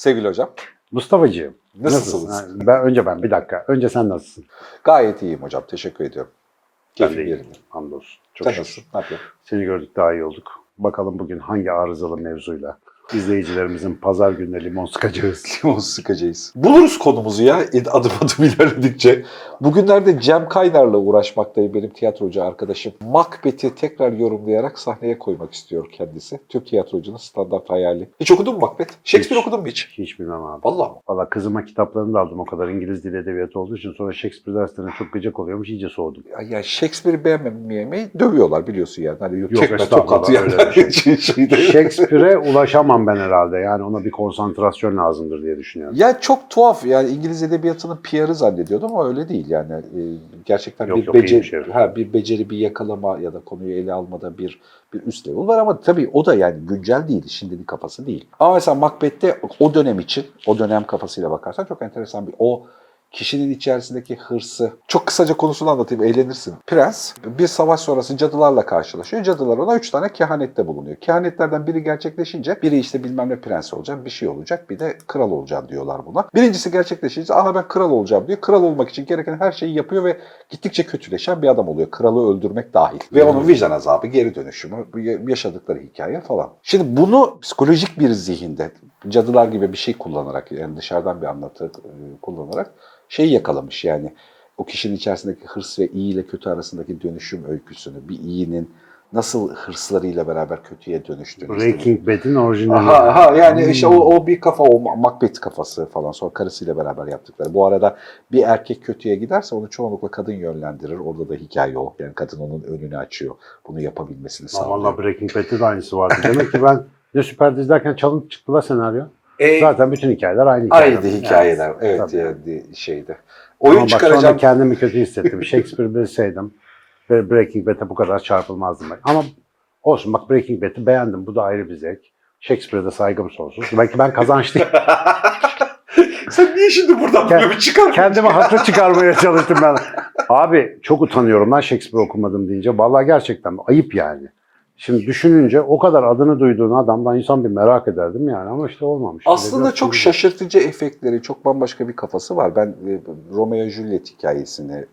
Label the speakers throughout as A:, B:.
A: Sevgili hocam.
B: Mustafa'cığım.
A: Nasılsınız?
B: nasılsın? Ben, önce ben bir dakika. Önce sen nasılsın?
A: Gayet iyiyim hocam. Teşekkür ediyorum.
B: İyiyim.
A: yerinde.
B: Hamdolsun. Çok
A: Sen
B: şükür.
A: nasılsın? Ne yapıyorsun?
B: Seni gördük daha iyi olduk. Bakalım bugün hangi arızalı mevzuyla izleyicilerimizin pazar gününe limon sıkacağız.
A: Limon sıkacağız. Buluruz konumuzu ya adım adım ilerledikçe. Bugünlerde Cem Kaynar'la uğraşmaktayım benim tiyatrocu arkadaşım. Macbeth'i tekrar yorumlayarak sahneye koymak istiyor kendisi. Türk tiyatrocunun standart hayali. Hiç okudun mu Macbeth? Shakespeare
B: Hiç.
A: okudun mu hiç?
B: Hiç bilmem abi.
A: Vallahi mı?
B: Valla kızıma kitaplarını da aldım o kadar İngiliz dili edebiyatı olduğu için sonra Shakespeare derslerine çok gıcık oluyormuş iyice soğudum.
A: Ya- Yani Shakespeare'i beğenmemeyi dövüyorlar biliyorsun yani. Hani yok, tekme tokat yani. şey. şeyde.
B: Shakespeare'e ulaşamam ben herhalde. Yani ona bir konsantrasyon lazımdır diye düşünüyorum.
A: Ya çok tuhaf yani İngiliz edebiyatının PR'ı zannediyordum ama öyle değil yani. Ee, gerçekten
B: Yok,
A: bir
B: yok,
A: beceri,
B: evet.
A: ha, bir beceri, bir yakalama ya da konuyu ele almada bir bir üst level var ama tabii o da yani güncel değil, şimdinin kafası değil. Ama mesela Macbeth'te o dönem için, o dönem kafasıyla bakarsan çok enteresan bir o kişinin içerisindeki hırsı. Çok kısaca konusunu anlatayım, eğlenirsin. Prens bir savaş sonrası cadılarla karşılaşıyor. Cadılar ona üç tane kehanette bulunuyor. Kehanetlerden biri gerçekleşince biri işte bilmem ne prens olacak, bir şey olacak, bir de kral olacağım diyorlar buna. Birincisi gerçekleşince aha ben kral olacağım diyor. Kral olmak için gereken her şeyi yapıyor ve gittikçe kötüleşen bir adam oluyor. Kralı öldürmek dahil. Ve onun vicdan azabı, geri dönüşümü, yaşadıkları hikaye falan. Şimdi bunu psikolojik bir zihinde cadılar gibi bir şey kullanarak yani dışarıdan bir anlatı e, kullanarak şey yakalamış yani o kişinin içerisindeki hırs ve iyi ile kötü arasındaki dönüşüm öyküsünü, bir iyinin nasıl hırslarıyla beraber kötüye dönüştüğünü.
B: Breaking Bad'in orijinali.
A: Aha, aha yani
B: Hmm.
A: işte o, o bir kafa, o Macbeth kafası falan sonra karısıyla beraber yaptıkları. Bu arada bir erkek kötüye giderse onu çoğunlukla kadın yönlendirir. Orada da hikaye o. Yani kadın onun önünü açıyor. Bunu yapabilmesini sağlıyor.
B: Valla Breaking Bad'de de aynısı vardı. Demek ki ben ne süper dizlerken çalıp çıktı la senaryo.
A: E,
B: Zaten bütün hikayeler aynı hikayeler.
A: aynı hikayeler. Evet
B: tabii.
A: yani şeyde. Oyun
B: Ama bak
A: çıkaracağım.
B: kendimi kötü hissettim. Shakespeare bilseydim Breaking Bad'e bu kadar çarpılmazdım. Ama olsun bak Breaking Bad'i beğendim. Bu da ayrı bir zevk. Shakespeare'e de saygım sonsuz. Belki ben kazançlıyım.
A: Sen niye şimdi buradan
B: Kend-
A: böyle bir çıkar?
B: Kendime haklı çıkarmaya çalıştım ben. Abi çok utanıyorum lan Shakespeare okumadım deyince. Vallahi gerçekten ayıp yani. Şimdi düşününce o kadar adını duyduğun adamdan insan bir merak ederdim yani ama işte olmamış.
A: Aslında çok
B: şimdi-
A: şaşırtıcı efektleri, çok bambaşka bir kafası var. Ben e, Romeo Juliet hikayesini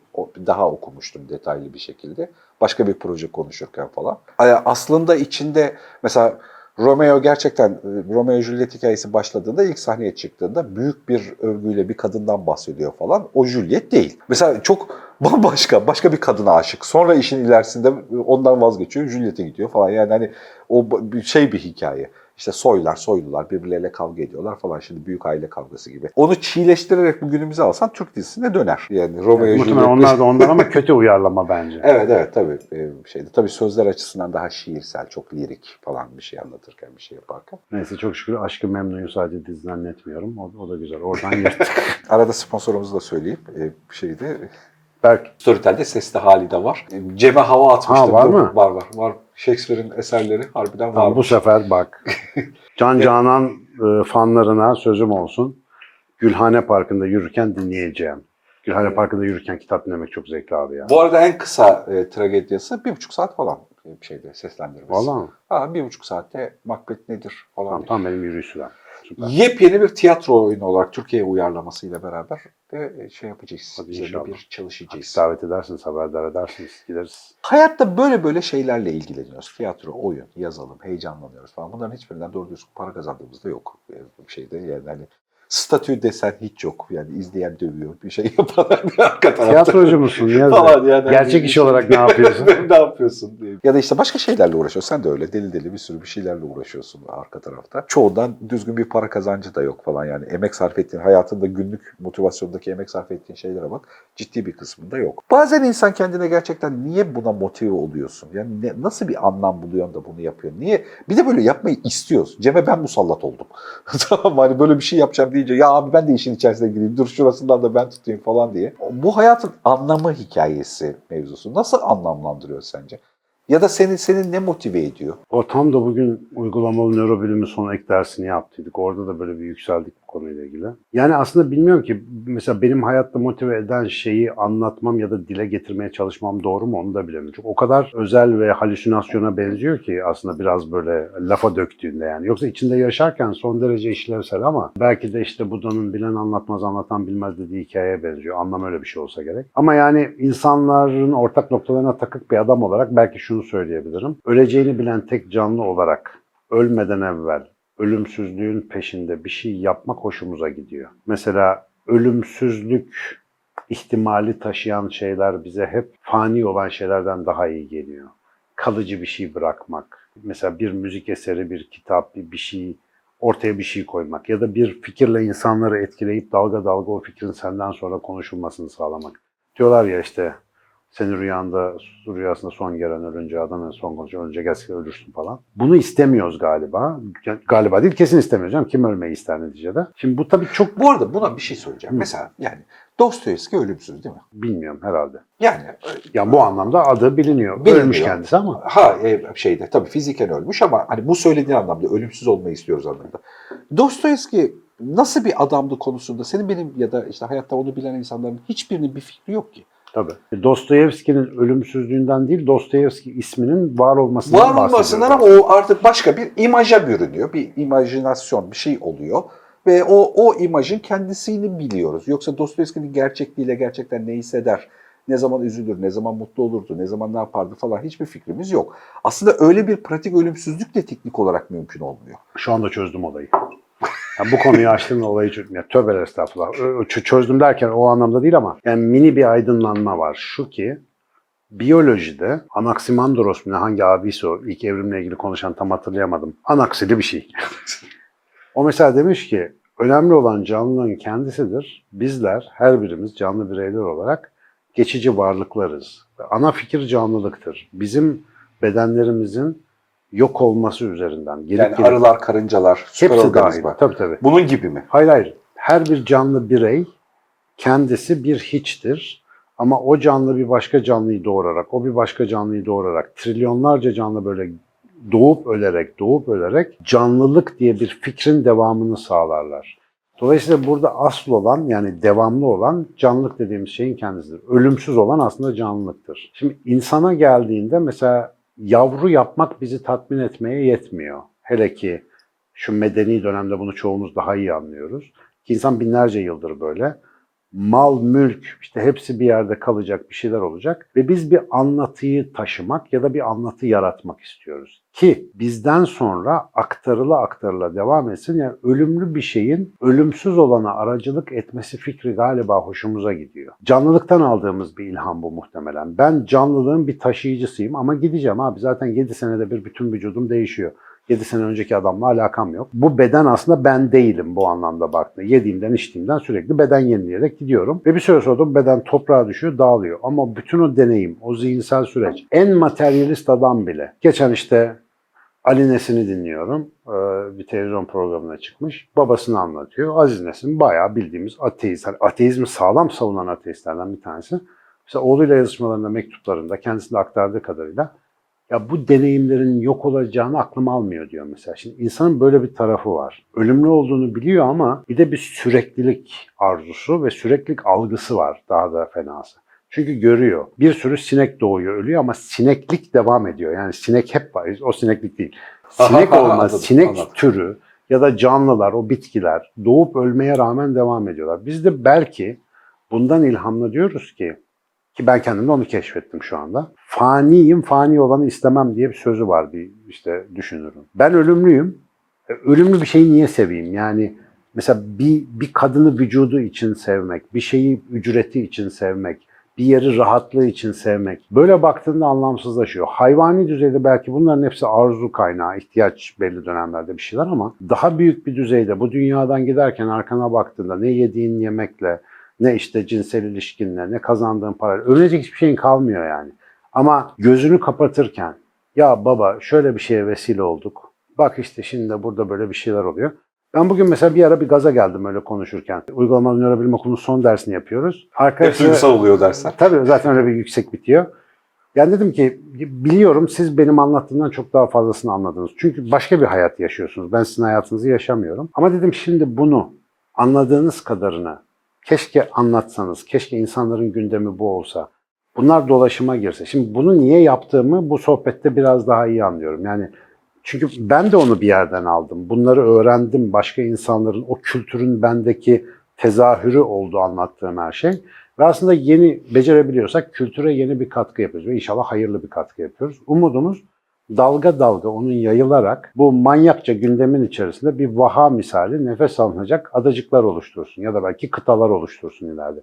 A: daha okumuştum detaylı bir şekilde. Başka bir proje konuşurken falan. Aslında içinde mesela Romeo gerçekten e, Romeo Juliet hikayesi başladığında ilk sahneye çıktığında büyük bir övgüyle bir kadından bahsediyor falan. O Juliet değil. Mesela çok bambaşka, başka bir kadına aşık. Sonra işin ilerisinde ondan vazgeçiyor, Juliet'e gidiyor falan. Yani hani o şey bir hikaye. İşte soylar, soylular birbirleriyle kavga ediyorlar falan. Şimdi büyük aile kavgası gibi. Onu çiğleştirerek bugünümüze alsan Türk dizisine döner. Yani Romeo
B: Evet,
A: Juliet.
B: onlar da ondan ama kötü uyarlama bence.
A: Evet evet tabii e, şeydi. Tabii sözler açısından daha şiirsel, çok lirik falan bir şey anlatırken, bir şey yaparken.
B: Neyse çok şükür Aşkı Memnu'yu sadece diziden etmiyorum. O, o da güzel. Oradan yırttık.
A: Arada sponsorumuzu da söyleyeyim. E, şeyde
B: Berk
A: Storytel'de Sesli Hali de var. E, Cem'e hava atmıştım.
B: Ha, var mı?
A: Var var. Var. Shakespeare'in eserleri harbiden var.
B: Bu sefer bak. Can Canan e, fanlarına sözüm olsun. Gülhane Parkı'nda yürürken dinleyeceğim. Gülhane Parkı'nda yürürken kitap dinlemek çok zevkli abi ya.
A: Bu arada en kısa e, tragediyası bir buçuk saat falan bir şeyde seslendirmesi.
B: Vallahi mi?
A: Ha, bir buçuk saatte Macbeth nedir falan.
B: Tamam, tam benim yürüyüş sürem. Süper.
A: Yepyeni bir tiyatro oyunu olarak Türkiye'ye uyarlamasıyla beraber de şey yapacağız.
B: Hadi inşallah.
A: bir çalışacağız.
B: Davet edersiniz, haberdar edersiniz. Gideriz.
A: Hayatta böyle böyle şeylerle ilgileniyoruz. Tiyatro, oyun, yazalım, heyecanlanıyoruz falan. Bunların hiçbirinden doğru düzgün para kazandığımız da yok. Yani bir şeyde yani hani statü desen hiç yok. Yani izleyen dövüyor, bir şey yapan arka tarafta.
B: Tiyatrocu musun? Niye?
A: Falan yani.
B: Gerçek iş olarak ne yapıyorsun?
A: ne yapıyorsun diye. Ya da işte başka şeylerle uğraşıyorsun. Sen de öyle deli deli bir sürü bir şeylerle uğraşıyorsun arka tarafta. Çoğundan düzgün bir para kazancı da yok falan yani. Emek sarf ettiğin, hayatında günlük motivasyondaki emek sarf ettiğin şeylere bak. Ciddi bir kısmında yok. Bazen insan kendine gerçekten niye buna motive oluyorsun? Yani ne- nasıl bir anlam buluyorsun da bunu yapıyorsun? Niye? Bir de böyle yapmayı istiyoruz. Cem'e ben musallat oldum. tamam? Hani böyle bir şey yapacağım deyince ya abi ben de işin içerisine gireyim. Dur şurasından da ben tutayım falan diye. Bu hayatın anlamı hikayesi mevzusu. Nasıl anlamlandırıyor sence? Ya da seni seni ne motive ediyor?
B: O tam da bugün uygulamalı nörobilimi son ek dersini yaptıydık. Orada da böyle bir yükseldik. Konuyla ilgili. Yani aslında bilmiyorum ki mesela benim hayatta motive eden şeyi anlatmam ya da dile getirmeye çalışmam doğru mu onu da bilemiyorum. Çünkü o kadar özel ve halüsinasyona benziyor ki aslında biraz böyle lafa döktüğünde yani. Yoksa içinde yaşarken son derece işlevsel ama belki de işte Buda'nın bilen anlatmaz anlatan bilmez dediği hikayeye benziyor. Anlam öyle bir şey olsa gerek. Ama yani insanların ortak noktalarına takık bir adam olarak belki şunu söyleyebilirim. Öleceğini bilen tek canlı olarak ölmeden evvel ölümsüzlüğün peşinde bir şey yapmak hoşumuza gidiyor. Mesela ölümsüzlük ihtimali taşıyan şeyler bize hep fani olan şeylerden daha iyi geliyor. Kalıcı bir şey bırakmak. Mesela bir müzik eseri, bir kitap, bir, bir şey ortaya bir şey koymak ya da bir fikirle insanları etkileyip dalga dalga o fikrin senden sonra konuşulmasını sağlamak. Diyorlar ya işte senin rüyanda, rüyasında son gelen ölünce adam en son konuşuyor, önce gelse ölürsün falan. Bunu istemiyoruz galiba. Galiba değil, kesin istemiyoruz. canım. Kim ölmeyi ister neticede? Şimdi bu tabii çok
A: Bu arada buna bir şey söyleyeceğim.
B: Hı.
A: Mesela yani Dostoyevski ölümsüz değil mi?
B: bilmiyorum herhalde.
A: Yani
B: Yani bu anlamda adı biliniyor.
A: Biliniyor.
B: Ölmüş kendisi ama.
A: ha e, şeyde tabii fiziken ölmüş ama hani bu söylediğin anlamda ölümsüz olmayı istiyoruz anlamda. Dostoyevski nasıl bir adamdı konusunda senin benim ya da işte hayatta onu bilen insanların hiçbirinin bir fikri yok ki.
B: Tabii. Dostoyevski'nin ölümsüzlüğünden değil, Dostoyevski isminin var olmasından
A: Var olmasından ama o artık başka bir imaja bürünüyor. Bir imajinasyon, bir şey oluyor. Ve o, o imajın kendisini biliyoruz. Yoksa Dostoyevski'nin gerçekliğiyle gerçekten ne hisseder, ne zaman üzülür, ne zaman mutlu olurdu, ne zaman ne yapardı falan hiçbir fikrimiz yok. Aslında öyle bir pratik ölümsüzlük de teknik olarak mümkün olmuyor.
B: Şu anda çözdüm olayı. Yani bu konuyu açtım ve olayı çözdüm. Ya, tövbeler estağfurullah. Çözdüm derken o anlamda değil ama yani mini bir aydınlanma var. Şu ki biyolojide Anaximandros mu ne hangi abisi o ilk evrimle ilgili konuşan tam hatırlayamadım. Anaksili bir şey. o mesela demiş ki önemli olan canlılığın kendisidir. Bizler her birimiz canlı bireyler olarak geçici varlıklarız. Ana fikir canlılıktır. Bizim bedenlerimizin yok olması üzerinden gelip
A: Yani
B: gelip
A: arılar, karıncalar,
B: hepsi dahil. Tabii tabii.
A: Bunun gibi mi?
B: Hayır hayır. Her bir canlı birey kendisi bir hiçtir. Ama o canlı bir başka canlıyı doğurarak, o bir başka canlıyı doğurarak, trilyonlarca canlı böyle doğup ölerek, doğup ölerek canlılık diye bir fikrin devamını sağlarlar. Dolayısıyla burada asıl olan yani devamlı olan canlılık dediğimiz şeyin kendisidir. Ölümsüz olan aslında canlılıktır. Şimdi insana geldiğinde mesela yavru yapmak bizi tatmin etmeye yetmiyor. Hele ki şu medeni dönemde bunu çoğumuz daha iyi anlıyoruz. Ki insan binlerce yıldır böyle. Mal, mülk işte hepsi bir yerde kalacak, bir şeyler olacak. Ve biz bir anlatıyı taşımak ya da bir anlatı yaratmak istiyoruz. Ki bizden sonra aktarıla aktarıla devam etsin. Yani ölümlü bir şeyin ölümsüz olana aracılık etmesi fikri galiba hoşumuza gidiyor. Canlılıktan aldığımız bir ilham bu muhtemelen. Ben canlılığın bir taşıyıcısıyım ama gideceğim abi. Zaten 7 senede bir bütün vücudum değişiyor. 7 sene önceki adamla alakam yok. Bu beden aslında ben değilim bu anlamda baktığında. Yediğimden içtiğimden sürekli beden yenileyerek gidiyorum. Ve bir süre sonra beden toprağa düşüyor, dağılıyor. Ama bütün o deneyim, o zihinsel süreç, en materyalist adam bile. Geçen işte Ali Nesin'i dinliyorum. Ee, Bir televizyon programına çıkmış. Babasını anlatıyor. Aziz Nesin bayağı bildiğimiz ateist. Hani ateizmi sağlam savunan ateistlerden bir tanesi. Mesela oğluyla yazışmalarında, mektuplarında kendisine aktardığı kadarıyla ya bu deneyimlerin yok olacağını aklım almıyor diyor mesela. Şimdi insanın böyle bir tarafı var. Ölümlü olduğunu biliyor ama bir de bir süreklilik arzusu ve süreklilik algısı var daha da fenası. Çünkü görüyor. Bir sürü sinek doğuyor, ölüyor ama sineklik devam ediyor. Yani sinek hep var. O sineklik değil. Sinek
A: Aha,
B: olmaz.
A: anladım,
B: sinek
A: anladım.
B: türü ya da canlılar, o bitkiler doğup ölmeye rağmen devam ediyorlar. Biz de belki bundan ilhamla diyoruz ki ki ben kendimde onu keşfettim şu anda. Faniyim, fani olanı istemem diye bir sözü var bir işte düşünürüm. Ben ölümlüyüm. E, Ölümlü bir şeyi niye seveyim? Yani mesela bir, bir kadını vücudu için sevmek, bir şeyi ücreti için sevmek, bir yeri rahatlığı için sevmek. Böyle baktığında anlamsızlaşıyor. Hayvani düzeyde belki bunların hepsi arzu kaynağı, ihtiyaç belli dönemlerde bir şeyler ama daha büyük bir düzeyde bu dünyadan giderken arkana baktığında ne yediğin yemekle, ne işte cinsel ilişkinle, ne kazandığın parayla. Ölecek hiçbir şeyin kalmıyor yani. Ama gözünü kapatırken ya baba şöyle bir şeye vesile olduk. Bak işte şimdi de burada böyle bir şeyler oluyor. Ben bugün mesela bir ara bir gaza geldim öyle konuşurken. Uygulamalı nörobilim okulunun son dersini yapıyoruz.
A: Hep
B: Arkadaşlar,
A: duygusal oluyor dersler.
B: Tabii zaten öyle bir yüksek bitiyor. Yani dedim ki biliyorum siz benim anlattığımdan çok daha fazlasını anladınız. Çünkü başka bir hayat yaşıyorsunuz. Ben sizin hayatınızı yaşamıyorum. Ama dedim şimdi bunu anladığınız kadarını keşke anlatsanız, keşke insanların gündemi bu olsa. Bunlar dolaşıma girse. Şimdi bunu niye yaptığımı bu sohbette biraz daha iyi anlıyorum. Yani çünkü ben de onu bir yerden aldım. Bunları öğrendim. Başka insanların o kültürün bendeki tezahürü oldu anlattığım her şey. Ve aslında yeni becerebiliyorsak kültüre yeni bir katkı yapıyoruz. Ve inşallah hayırlı bir katkı yapıyoruz. Umudumuz dalga dalga onun yayılarak bu manyakça gündemin içerisinde bir vaha misali nefes alınacak adacıklar oluştursun ya da belki kıtalar oluştursun ileride.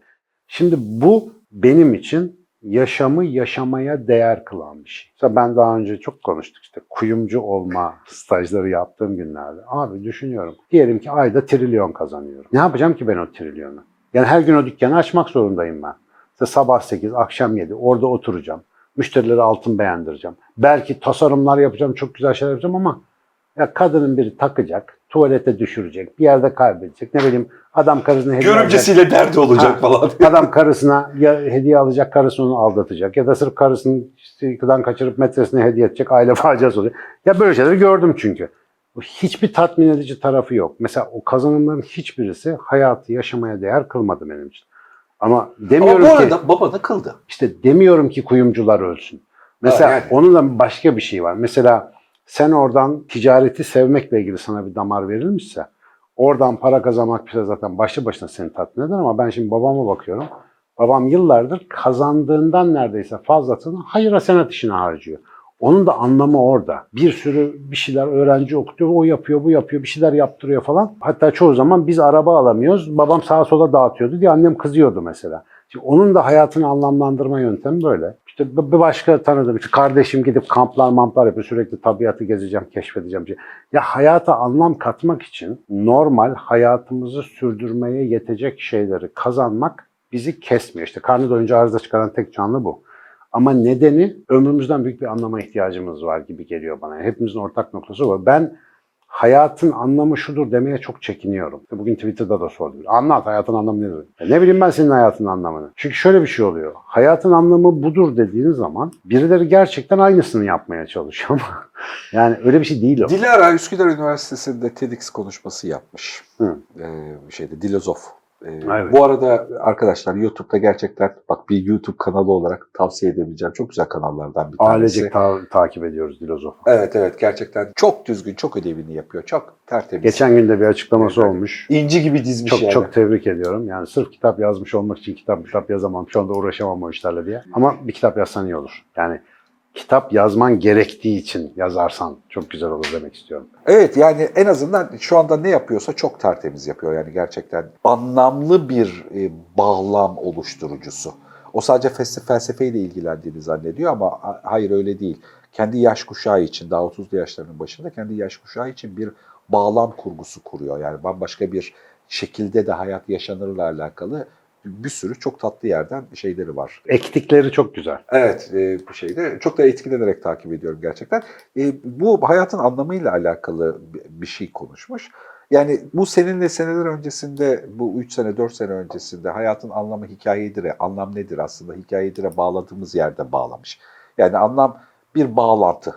B: Şimdi bu benim için yaşamı yaşamaya değer kılan bir şey. Mesela ben daha önce çok konuştuk işte kuyumcu olma stajları yaptığım günlerde. Abi düşünüyorum. Diyelim ki ayda trilyon kazanıyorum. Ne yapacağım ki ben o trilyonu? Yani her gün o dükkanı açmak zorundayım ben. İşte sabah 8, akşam 7 orada oturacağım. Müşterilere altın beğendireceğim. Belki tasarımlar yapacağım, çok güzel şeyler yapacağım ama ya kadının biri takacak, tuvalete düşürecek, bir yerde kaybedecek. Ne bileyim adam karısına hediye alacak.
A: Görümcesiyle derdi olacak
B: Ha,
A: falan.
B: Adam karısına ya hediye alacak, karısı onu aldatacak. Ya da sırf karısını işte kaçırıp metresine hediye edecek, aile faciası olacak. Ya böyle şeyleri gördüm çünkü. Hiçbir tatmin edici tarafı yok. Mesela o kazanımların hiçbirisi hayatı yaşamaya değer kılmadı benim için. Ama
A: Ama
B: demiyorum
A: bu
B: ki
A: arada babanı kıldı.
B: işte demiyorum ki kuyumcular ölsün. Mesela
A: Ha, yani.
B: onun da başka bir şey var. Mesela sen oradan ticareti sevmekle ilgili sana bir damar verilmişse oradan para kazanmak bir şey zaten başlı başına seni tatmin eder ama ben şimdi babama bakıyorum. Babam yıllardır kazandığından neredeyse fazlasını hayır hasenat işine harcıyor. Onun da anlamı orada. Bir sürü bir şeyler öğrenci okutuyor, o yapıyor, bu yapıyor, bir şeyler yaptırıyor falan. Hatta çoğu zaman biz araba alamıyoruz, babam sağa sola dağıtıyordu diye annem kızıyordu mesela. Şimdi onun da hayatını anlamlandırma yöntemi böyle. İşte bir başka tanıdığım işte kardeşim gidip kamplar mamplar yapıyor. Sürekli tabiatı gezeceğim, keşfedeceğim. Ya hayata anlam katmak için normal hayatımızı sürdürmeye yetecek şeyleri kazanmak bizi kesmiyor. İşte karnı doyunca arıza çıkaran tek canlı bu. Ama nedeni ömrümüzden büyük bir anlama ihtiyacımız var gibi geliyor bana. Hepimizin ortak noktası var. Ben hayatın anlamı şudur demeye çok çekiniyorum. Bugün Twitter'da da sordum. Anlat hayatın anlamı nedir? Ya ne bileyim ben senin hayatın anlamını. Çünkü şöyle bir şey oluyor. Hayatın anlamı budur dediğin zaman birileri gerçekten aynısını yapmaya çalışıyor ama yani öyle bir şey değil o.
A: Dilara Üsküdar Üniversitesi'nde TEDx konuşması yapmış.
B: Hı.
A: Ee, şeyde Dilozof. Ee,
B: Evet.
A: Bu arada arkadaşlar YouTube'da gerçekten bak bir YouTube kanalı olarak tavsiye edebileceğim çok güzel kanallardan bir tanesi.
B: Ailecek ta- takip ediyoruz Dilozof'u.
A: Evet evet gerçekten çok düzgün, çok ödevini yapıyor. Çok tertemiz.
B: Geçen gün de bir açıklaması
A: Evet.
B: olmuş.
A: İnci gibi dizmiş
B: Çok
A: yani.
B: çok tebrik ediyorum. Yani sırf kitap yazmış olmak için kitap kitap yazamam. Şu anda uğraşamam o işlerle diye. Ama bir kitap yazsan iyi olur. Yani kitap yazman gerektiği için yazarsan çok güzel olur demek istiyorum.
A: Evet yani en azından şu anda ne yapıyorsa çok tertemiz yapıyor. Yani gerçekten anlamlı bir e, bağlam oluşturucusu. O sadece felsefeyle ilgilendiğini zannediyor ama ha- hayır öyle değil. Kendi yaş kuşağı için, daha 30'lu yaşlarının başında kendi yaş kuşağı için bir bağlam kurgusu kuruyor. Yani bambaşka bir şekilde de hayat yaşanırla alakalı bir sürü çok tatlı yerden şeyleri var.
B: Ektikleri çok güzel.
A: Evet, e, bu şeyde çok da etkilenerek takip ediyorum gerçekten. E, bu hayatın anlamıyla alakalı bi- bir şey konuşmuş. Yani bu seninle seneler öncesinde, bu 3 sene, 4 sene öncesinde hayatın anlamı hikayedir'e, anlam nedir aslında hikayedir'e bağladığımız yerde bağlamış. Yani anlam bir bağlantı.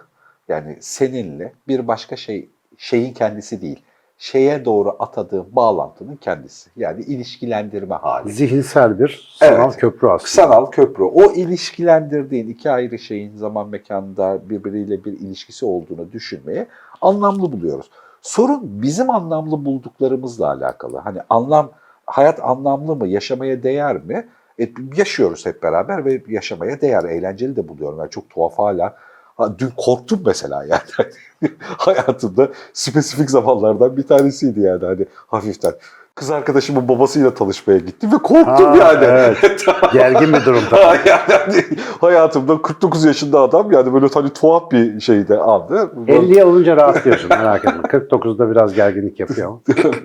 A: Yani seninle bir başka şey, şeyin kendisi değil. Şeye doğru atadığın bağlantının kendisi. Yani ilişkilendirme hali.
B: Zihinsel bir sanal
A: Evet.
B: köprü aslında.
A: Sanal köprü. O ilişkilendirdiğin iki ayrı şeyin zaman mekanda birbiriyle bir ilişkisi olduğunu düşünmeye anlamlı buluyoruz. Sorun bizim anlamlı bulduklarımızla alakalı. Hani anlam, hayat anlamlı mı, yaşamaya değer mi? E, yaşıyoruz hep beraber ve yaşamaya değer, eğlenceli de buluyorum. Yani çok tuhaf hala. Ha, dün korktum mesela yani. Hayatımda spesifik zamanlardan bir tanesiydi yani hani hafiften. Kız arkadaşımın babasıyla tanışmaya gittim ve korktum
B: Ha,
A: yani.
B: evet. Gergin bir durumda.
A: Ha, yani hani hayatımda 49 yaşında adam yani böyle hani tuhaf bir şeyde andı.
B: 50'ye olunca rahatlıyorsun merak etme. 49'da biraz gerginlik yapıyor ama.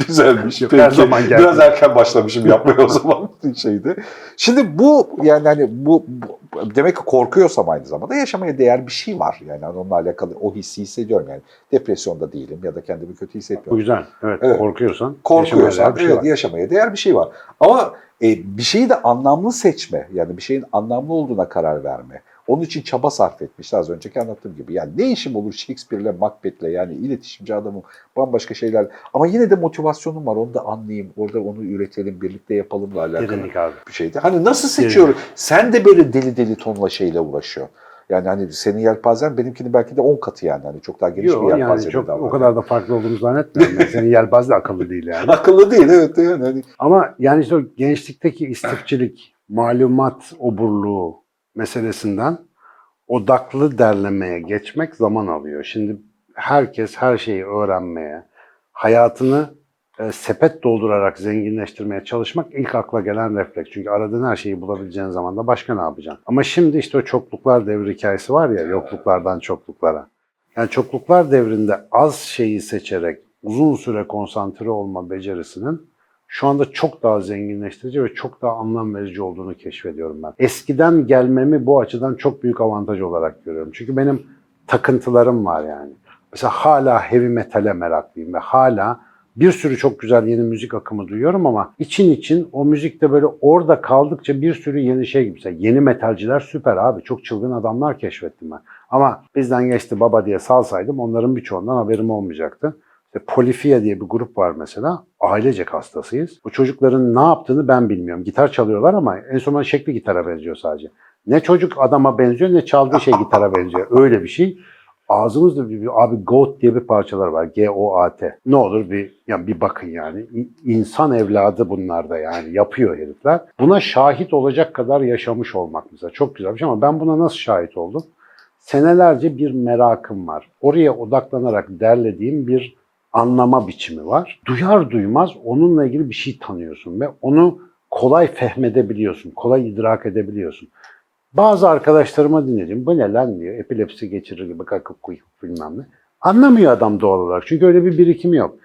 A: Güzelmiş.
B: Yok,
A: Peki.
B: her zaman geldi.
A: Biraz erken başlamışım yapmaya o zaman şeyde. Şimdi bu yani hani bu, bu- demek ki korkuyorsam aynı zamanda yaşamaya değer bir şey var. Yani onunla alakalı o hissi hissediyorum yani. Depresyonda değilim ya da kendimi kötü hissetmiyorum.
B: güzel. Evet,
A: Evet.
B: korkuyorsan.
A: Korkuyorsan
B: yaşamaya değer bir şey
A: evet
B: var.
A: yaşamaya değer bir şey var. Ama e, bir şeyi de anlamlı seçme yani bir şeyin anlamlı olduğuna karar verme. Onun için çaba sarf etmiş az önceki anlattığım gibi. Yani ne işim olur Shakespeare'le Macbeth'le yani iletişimci adamım bambaşka şeyler. Ama yine de motivasyonum var onu da anlayayım. Orada onu üretelim birlikte yapalımla alakalı
B: Derinlik abi.
A: bir şeydi. Hani nasıl seçiyorum? Sen de böyle deli deli tonla şeyle uğraşıyor. Yani hani senin yelpazen benimkinin belki de 10 katı yani. Hani çok daha geniş
B: Yok
A: bir
B: yani
A: yelpaze
B: çok
A: daha var.
B: o kadar da farklı olduğunu zannetmiyorum. Yani senin yelpaze akıllı değil yani.
A: Akıllı değil evet yani. Hani
B: Ama yani işte o gençlikteki istifçilik, malumat oburluğu meselesinden odaklı derlemeye geçmek zaman alıyor. Şimdi herkes her şeyi öğrenmeye, hayatını e, sepet doldurarak zenginleştirmeye çalışmak ilk akla gelen refleks. Çünkü aradığın her şeyi bulabileceğin zaman da başka ne yapacaksın? Ama şimdi işte o çokluklar devri hikayesi var ya, yokluklardan çokluklara. Yani çokluklar devrinde az şeyi seçerek uzun süre konsantre olma becerisinin şu anda çok daha zenginleştirici ve çok daha anlam verici olduğunu keşfediyorum ben. Eskiden gelmemi bu açıdan çok büyük avantaj olarak görüyorum. Çünkü benim takıntılarım var yani. Mesela hala heavy metale meraklıyım ve hala bir sürü çok güzel yeni müzik akımı duyuyorum ama için için o müzikte böyle orada kaldıkça bir sürü yeni şey gibi. Mesela yeni metalciler süper abi. Çok çılgın adamlar keşfettim ben. Ama bizden geçti baba diye salsaydım onların birçoğundan haberim olmayacaktı. İşte Polifia diye bir grup var mesela. Ailecek hastasıyız. Bu çocukların ne yaptığını ben bilmiyorum. Gitar çalıyorlar ama en son şekli gitara benziyor sadece. Ne çocuk adama benziyor ne çaldığı şey gitara benziyor. Öyle bir şey. Ağzımızda bir, bir- abi Goat diye bir parçalar var. G-O-A-T. Ne olur bir yani bir bakın yani. İnsan evladı bunlar da yani yapıyor herifler. Buna şahit olacak kadar yaşamış olmak mesela çok güzel bir şey ama ben buna nasıl şahit oldum? Senelerce bir merakım var. Oraya odaklanarak derlediğim bir anlama biçimi var. Duyar duymaz onunla ilgili bir şey tanıyorsun ve onu kolay fehmedebiliyorsun, kolay idrak edebiliyorsun. Bazı arkadaşlarıma dinledim. Bu ne lan diyor. Epilepsi geçirir gibi kakıp kuyup bilmem ne. Anlamıyor adam doğal olarak. Çünkü öyle bir birikimi yok.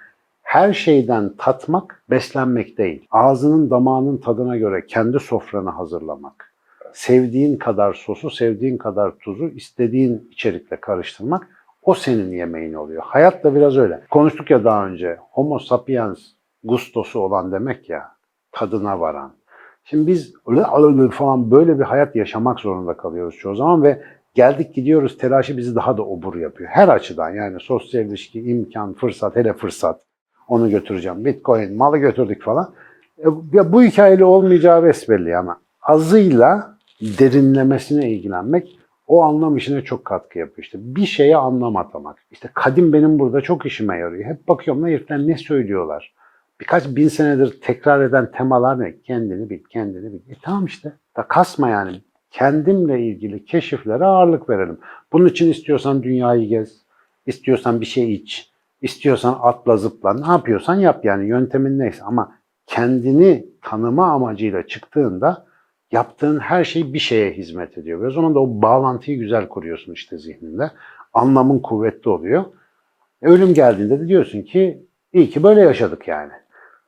B: Her şeyden tatmak, beslenmek değil. Ağzının damağının tadına göre kendi sofranı hazırlamak. Sevdiğin kadar sosu, sevdiğin kadar tuzu istediğin içerikle karıştırmak o senin yemeğin oluyor. Hayat da biraz öyle. Konuştuk ya daha önce. Homo sapiens gustosu olan demek ya. Tadına varan. Şimdi biz falan böyle bir hayat yaşamak zorunda kalıyoruz çoğu zaman ve geldik gidiyoruz telaşı bizi daha da obur yapıyor. Her açıdan yani sosyal ilişki, imkan, fırsat, hele fırsat. Onu götüreceğim. Bitcoin, malı götürdük falan. E, ya bu hikayeli olmayacağı besbelli ama azıyla derinlemesine ilgilenmek o anlam işine çok katkı yapıyor. İşte bir şeye anlam atamak. İşte kadim benim burada çok işime yarıyor. Hep bakıyorum lan herifler ne söylüyorlar. Birkaç bin senedir tekrar eden temalar ne? Kendini bil, kendini bil. E tamam işte. Da kasma yani. Kendimle ilgili keşiflere ağırlık verelim. Bunun için istiyorsan dünyayı gez, istiyorsan bir şey iç, istiyorsan atla zıpla, ne yapıyorsan yap yani yöntemin neyse. Ama kendini tanıma amacıyla çıktığında yaptığın her şey bir şeye hizmet ediyor. Ve o zaman da o bağlantıyı güzel kuruyorsun işte zihninde. Anlamın kuvvetli oluyor. E, ölüm geldiğinde de diyorsun ki iyi ki böyle yaşadık yani.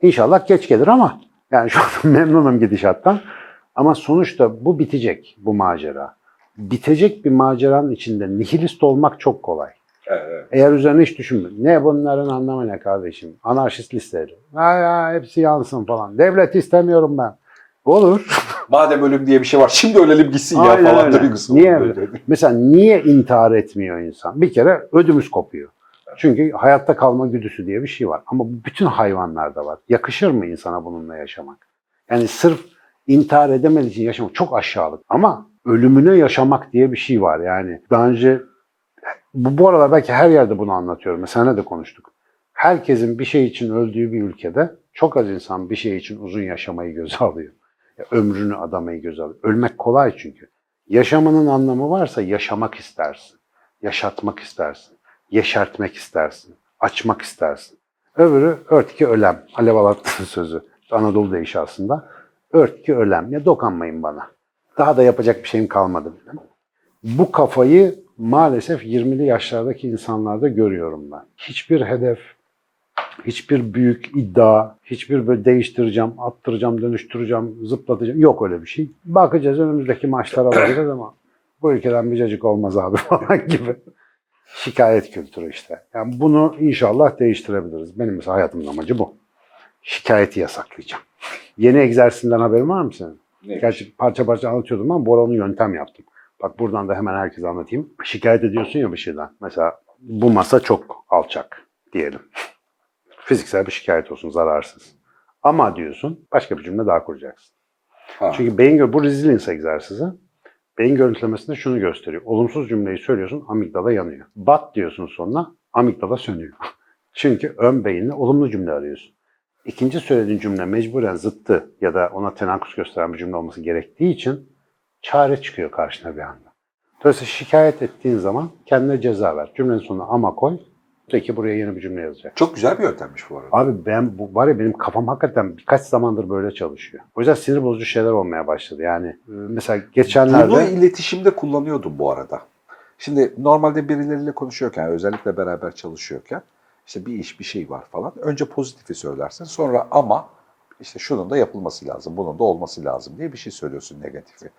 B: İnşallah geç gelir ama yani şu an memnunum gidişattan. Ama sonuçta bu bitecek bu macera. Bitecek bir maceranın içinde nihilist olmak çok kolay.
A: evet.
B: Eğer üzerine hiç düşünme. Ne bunların anlamı ne kardeşim? Anarşist listeleri. Ha ya hepsi yansın falan. Devlet istemiyorum ben. Olur.
A: Madem ölüm diye bir şey var şimdi ölelim gitsin ya
B: Aynen
A: falan
B: öyle.
A: duygusu.
B: Niye? Mesela niye intihar etmiyor insan? Bir kere ödümüz kopuyor. Çünkü hayatta kalma güdüsü diye bir şey var. Ama bu bütün hayvanlarda var. Yakışır mı insana bununla yaşamak? Yani sırf intihar edemediği için yaşamak çok aşağılık. Ama ölümüne yaşamak diye bir şey var. Yani daha önce bu, bu aralar belki her yerde bunu anlatıyorum. Mesela ne de konuştuk. Herkesin bir şey için öldüğü bir ülkede çok az insan bir şey için uzun yaşamayı göze alıyor. Ya, ömrünü adamayı göze alıyor. Ölmek kolay çünkü. Yaşamanın anlamı varsa yaşamak istersin. Yaşatmak istersin. Yeşertmek istersin. Açmak istersin. Öbürü örtki ölem. Alev Alatlı'nın sözü. Anadolu deyişi aslında. Örtki ölem. Ya dokanmayın bana. Daha da yapacak bir şeyim kalmadı. Bu kafayı maalesef 20'li yaşlardaki insanlarda görüyorum ben. Hiçbir hedef, hiçbir büyük iddia, hiçbir böyle değiştireceğim, attıracağım, dönüştüreceğim, zıplatacağım. Yok öyle bir şey. Bakacağız önümüzdeki maçlara bakacağız ama bu ülkeden bir cacık olmaz abi falan gibi. Şikayet kültürü işte. Yani bunu inşallah değiştirebiliriz. Benim mesela hayatımın amacı bu. Şikayeti yasaklayacağım. Yeni egzersizinden haberin var mı senin?
A: Neymiş?
B: Gerçi parça parça anlatıyordum ama onu yöntem yaptım. Bak buradan da hemen herkese anlatayım. Şikayet ediyorsun ya bir şeyden. Mesela bu masa çok alçak diyelim. Fiziksel bir şikayet olsun zararsız. Ama diyorsun başka bir cümle daha kuracaksın.
A: Ha.
B: Çünkü beyin gö- bu resilience egzersizi. Beyin görüntülemesinde şunu gösteriyor. Olumsuz cümleyi söylüyorsun, amigdala yanıyor. Bat diyorsun sonuna, amigdala sönüyor. Çünkü ön beyinle olumlu cümle arıyorsun. İkinci söylediğin cümle mecburen zıttı ya da ona tenakkus gösteren bir cümle olması gerektiği için çare çıkıyor karşına bir anda. Dolayısıyla şikayet ettiğin zaman kendine ceza ver. Cümlenin sonuna ama koy. Peki buraya yeni bir cümle yazacak.
A: Çok güzel bir yöntemmiş bu arada.
B: Abi ben bu var ya benim kafam hakikaten birkaç zamandır böyle çalışıyor. O yüzden sinir bozucu şeyler olmaya başladı. Yani e, mesela geçenlerde
A: Bunu iletişimde kullanıyordum bu arada. Şimdi normalde birileriyle konuşuyorken, özellikle beraber çalışıyorken işte bir iş, bir şey var falan. Önce pozitifi söylersin. Sonra ama işte şunun da yapılması lazım, bunun da olması lazım diye bir şey söylüyorsun negatifi.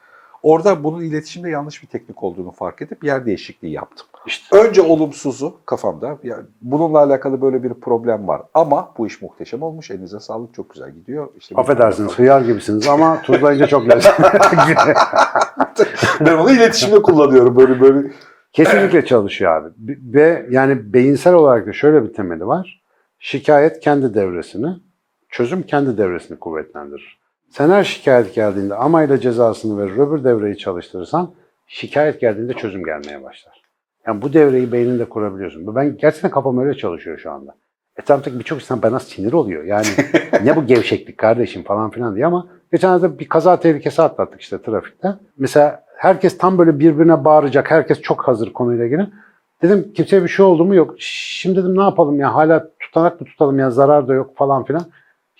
A: Orada bunun iletişimde yanlış bir teknik olduğunu fark edip yer değişikliği yaptım.
B: işte
A: Önce olumsuzu kafamda. Ya bununla alakalı böyle bir problem var. Ama bu iş muhteşem olmuş. Elinize sağlık. Çok güzel gidiyor. İşte
B: affedersiniz hıyar gibisiniz ama tuzlayınca çok lezzetli.
A: ben onu iletişimde kullanıyorum. Böyle böyle
B: Kesinlikle çalışıyor abi. B- Ve yani beyinsel olarak da şöyle bir temeli var. Şikayet kendi devresini, çözüm kendi devresini kuvvetlendirir. Sen her şikayet geldiğinde amayla cezasını verir, öbür devreyi çalıştırırsan şikayet geldiğinde çözüm gelmeye başlar. Yani bu devreyi beyninde kurabiliyorsun. Ben gerçekten kafam öyle çalışıyor şu anda. Etrafındaki birçok insan bana sinir oluyor. Yani ne bu gevşeklik kardeşim falan filan diye ama geçenlerde bir kaza tehlikesi atlattık işte trafikte. Mesela herkes tam böyle birbirine bağıracak. Herkes çok hazır konuyla ilgili. Dedim kimseye bir şey oldu mu? Yok. Şimdi dedim ne yapalım ya hala tutanak mı tutalım ya zarar da yok falan filan.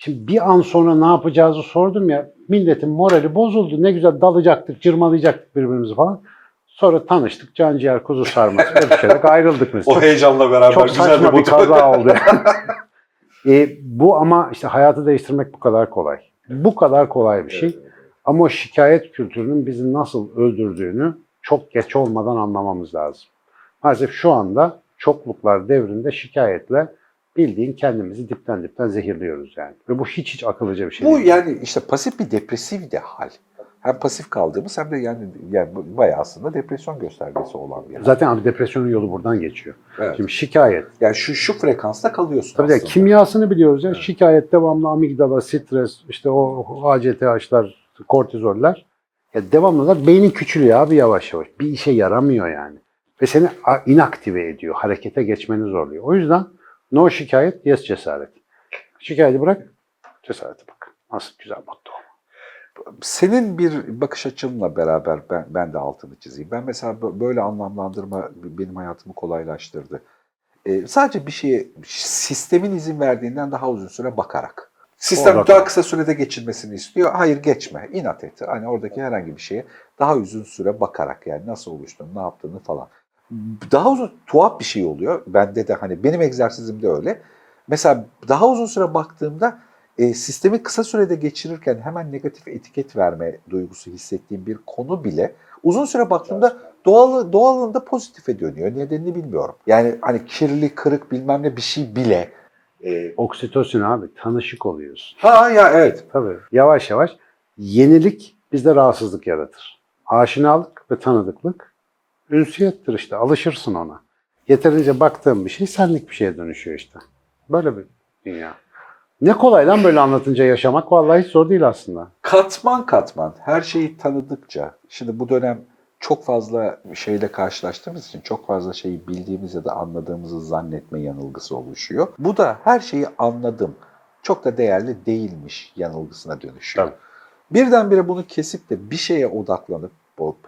B: Şimdi bir an sonra ne yapacağızı sordum ya. Milletin morali bozuldu. Ne güzel dalacaktık, cırmalayacaktık birbirimizi falan. Sonra tanıştık. Canciğer kuzu sarması öpüşerek ayrıldık mesela.
A: o heyecanla beraber
B: Çok
A: güzel
B: saçma bir
A: motiv-
B: kaza oldu. e, bu ama işte hayatı değiştirmek bu kadar kolay. Bu kadar kolay bir şey. Ama o şikayet kültürünün bizi nasıl öldürdüğünü çok geç olmadan anlamamız lazım. Maalesef şu anda çokluklar devrinde şikayetle bildiğin kendimizi dipten dipten zehirliyoruz yani. Ve bu hiç hiç akıllıca bir şey
A: Bu
B: değil.
A: yani işte pasif bir depresif de hal. Hem pasif kaldığımız hem de yani, yani bu bayağı aslında depresyon göstergesi olan bir hal.
B: Zaten abi depresyonun yolu buradan geçiyor.
A: Evet.
B: Şimdi şikayet.
A: Yani şu şu frekansta kalıyorsun
B: Tabii
A: aslında.
B: kimyasını biliyoruz ya. Şikayet devamlı amigdala, stres, işte o ACTH'lar, kortizoller. Ya devamlılar beynin küçülüyor abi yavaş yavaş. Bir işe yaramıyor yani. Ve seni inaktive ediyor. Harekete geçmeni zorluyor. O yüzden no şikayet, yes cesaret. Şikayeti bırak, cesarete bak. Nasıl güzel motto.
A: Senin bir bakış açınla beraber ben, ben de altını çizeyim. Ben mesela bö- böyle anlamlandırma benim hayatımı kolaylaştırdı. Ee, sadece bir şeye sistemin izin verdiğinden daha uzun süre bakarak. Sistem
B: Orada
A: daha kısa sürede geçilmesini istiyor. Hayır geçme, inat et. Hani oradaki herhangi bir şeye daha uzun süre bakarak yani nasıl oluştuğunu, ne yaptığını falan. Daha uzun, tuhaf bir şey oluyor. Bende de hani benim egzersizimde öyle. Mesela daha uzun süre baktığımda e, sistemi kısa sürede geçirirken hemen negatif etiket verme duygusu hissettiğim bir konu bile uzun süre baktığımda doğal doğalında pozitife dönüyor. Nedenini bilmiyorum. Yani hani kirli, kırık bilmem ne bir şey bile. e,
B: Oksitosin abi, tanışık oluyorsun.
A: ha ya evet.
B: Tabii. Yavaş yavaş yenilik bizde rahatsızlık yaratır. Aşinalık ve tanıdıklık ünsiyettir işte. Alışırsın ona. Yeterince baktığın bir şey senlik bir şeye dönüşüyor işte. Böyle bir dünya. Ne kolay lan böyle anlatınca yaşamak. Vallahi hiç zor değil aslında.
A: Katman katman her şeyi tanıdıkça şimdi bu dönem çok fazla şeyle karşılaştığımız için çok fazla şeyi bildiğimiz ya da anladığımızı zannetme yanılgısı oluşuyor. Bu da her şeyi anladım. Çok da değerli değilmiş yanılgısına dönüşüyor.
B: Tabii.
A: Birdenbire bunu kesip de bir şeye odaklanıp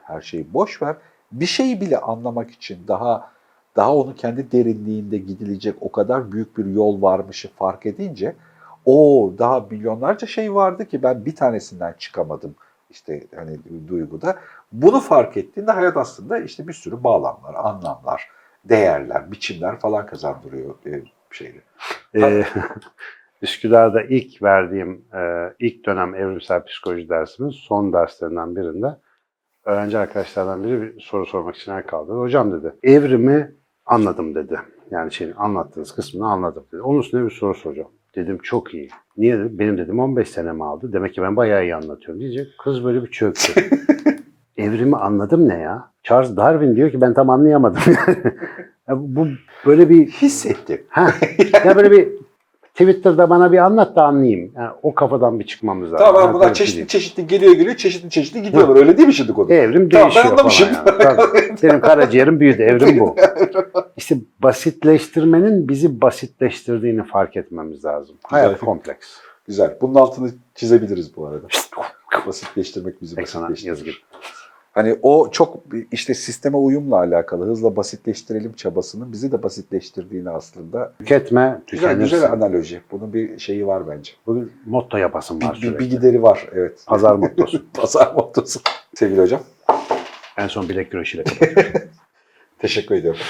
A: her şeyi boş ver. Bir şeyi bile anlamak için daha daha onun kendi derinliğinde gidilecek o kadar büyük bir yol varmışı fark edince o daha milyonlarca şey vardı ki ben bir tanesinden çıkamadım işte hani duyguda. Bunu fark ettiğinde hayat aslında işte bir sürü bağlamlar, anlamlar, değerler, biçimler falan kazandırıyor e, şeyleri.
B: Ee, Üsküdar'da ilk verdiğim e, ilk dönem evrimsel psikoloji dersimin son derslerinden birinde öğrenci arkadaşlardan biri bir soru sormak için el kaldırdı. Hocam dedi, evrimi anladım dedi. Yani şeyin anlattığınız kısmını anladım dedi. Onun üstüne bir soru soracağım. Dedim çok iyi. Niye dedi? Benim dedim 15 senemi aldı. Demek ki ben bayağı iyi anlatıyorum diyecek. Kız böyle bir çöktü. evrimi anladım ne ya? Charles Darwin diyor ki ben tam anlayamadım. Ya bu böyle bir
A: Hissettim.
B: ha ya böyle bir Twitter'da bana bir anlat da anlayayım. Yani o kafadan bir çıkmamız lazım.
A: Tamam
B: Ben
A: bunlar
B: böyle
A: çeşitli
B: şey
A: çeşitli geliyor geliyor çeşitli çeşitli gidiyorlar öyle değil mi şimdi konu?
B: Evrim
A: Tamam, ben
B: değişiyor
A: anlamışım.
B: falan yani. Tabii. Benim karaciğerim büyüdü. Evrim bu. İşte basitleştirmenin bizi basitleştirdiğini fark etmemiz lazım. Hayat
A: Güzel.
B: kompleks.
A: Güzel. Bunun altını çizebiliriz bu arada. Basitleştirmek bizi basitleştirir. Hani o çok işte sisteme uyumla alakalı hızla basitleştirelim çabasının bizi de basitleştirdiğini aslında.
B: Tüketme,
A: Güzel
B: tükenirsin.
A: güzel analoji. Bunun bir şeyi var bence.
B: Bugün motto yapasın var
A: Bir,
B: sürekli.
A: bir gideri var evet.
B: Pazar mottosu.
A: Pazar mottosu. Sevgili hocam
B: en son bilek güreşiyle
A: teşekkür ediyorum.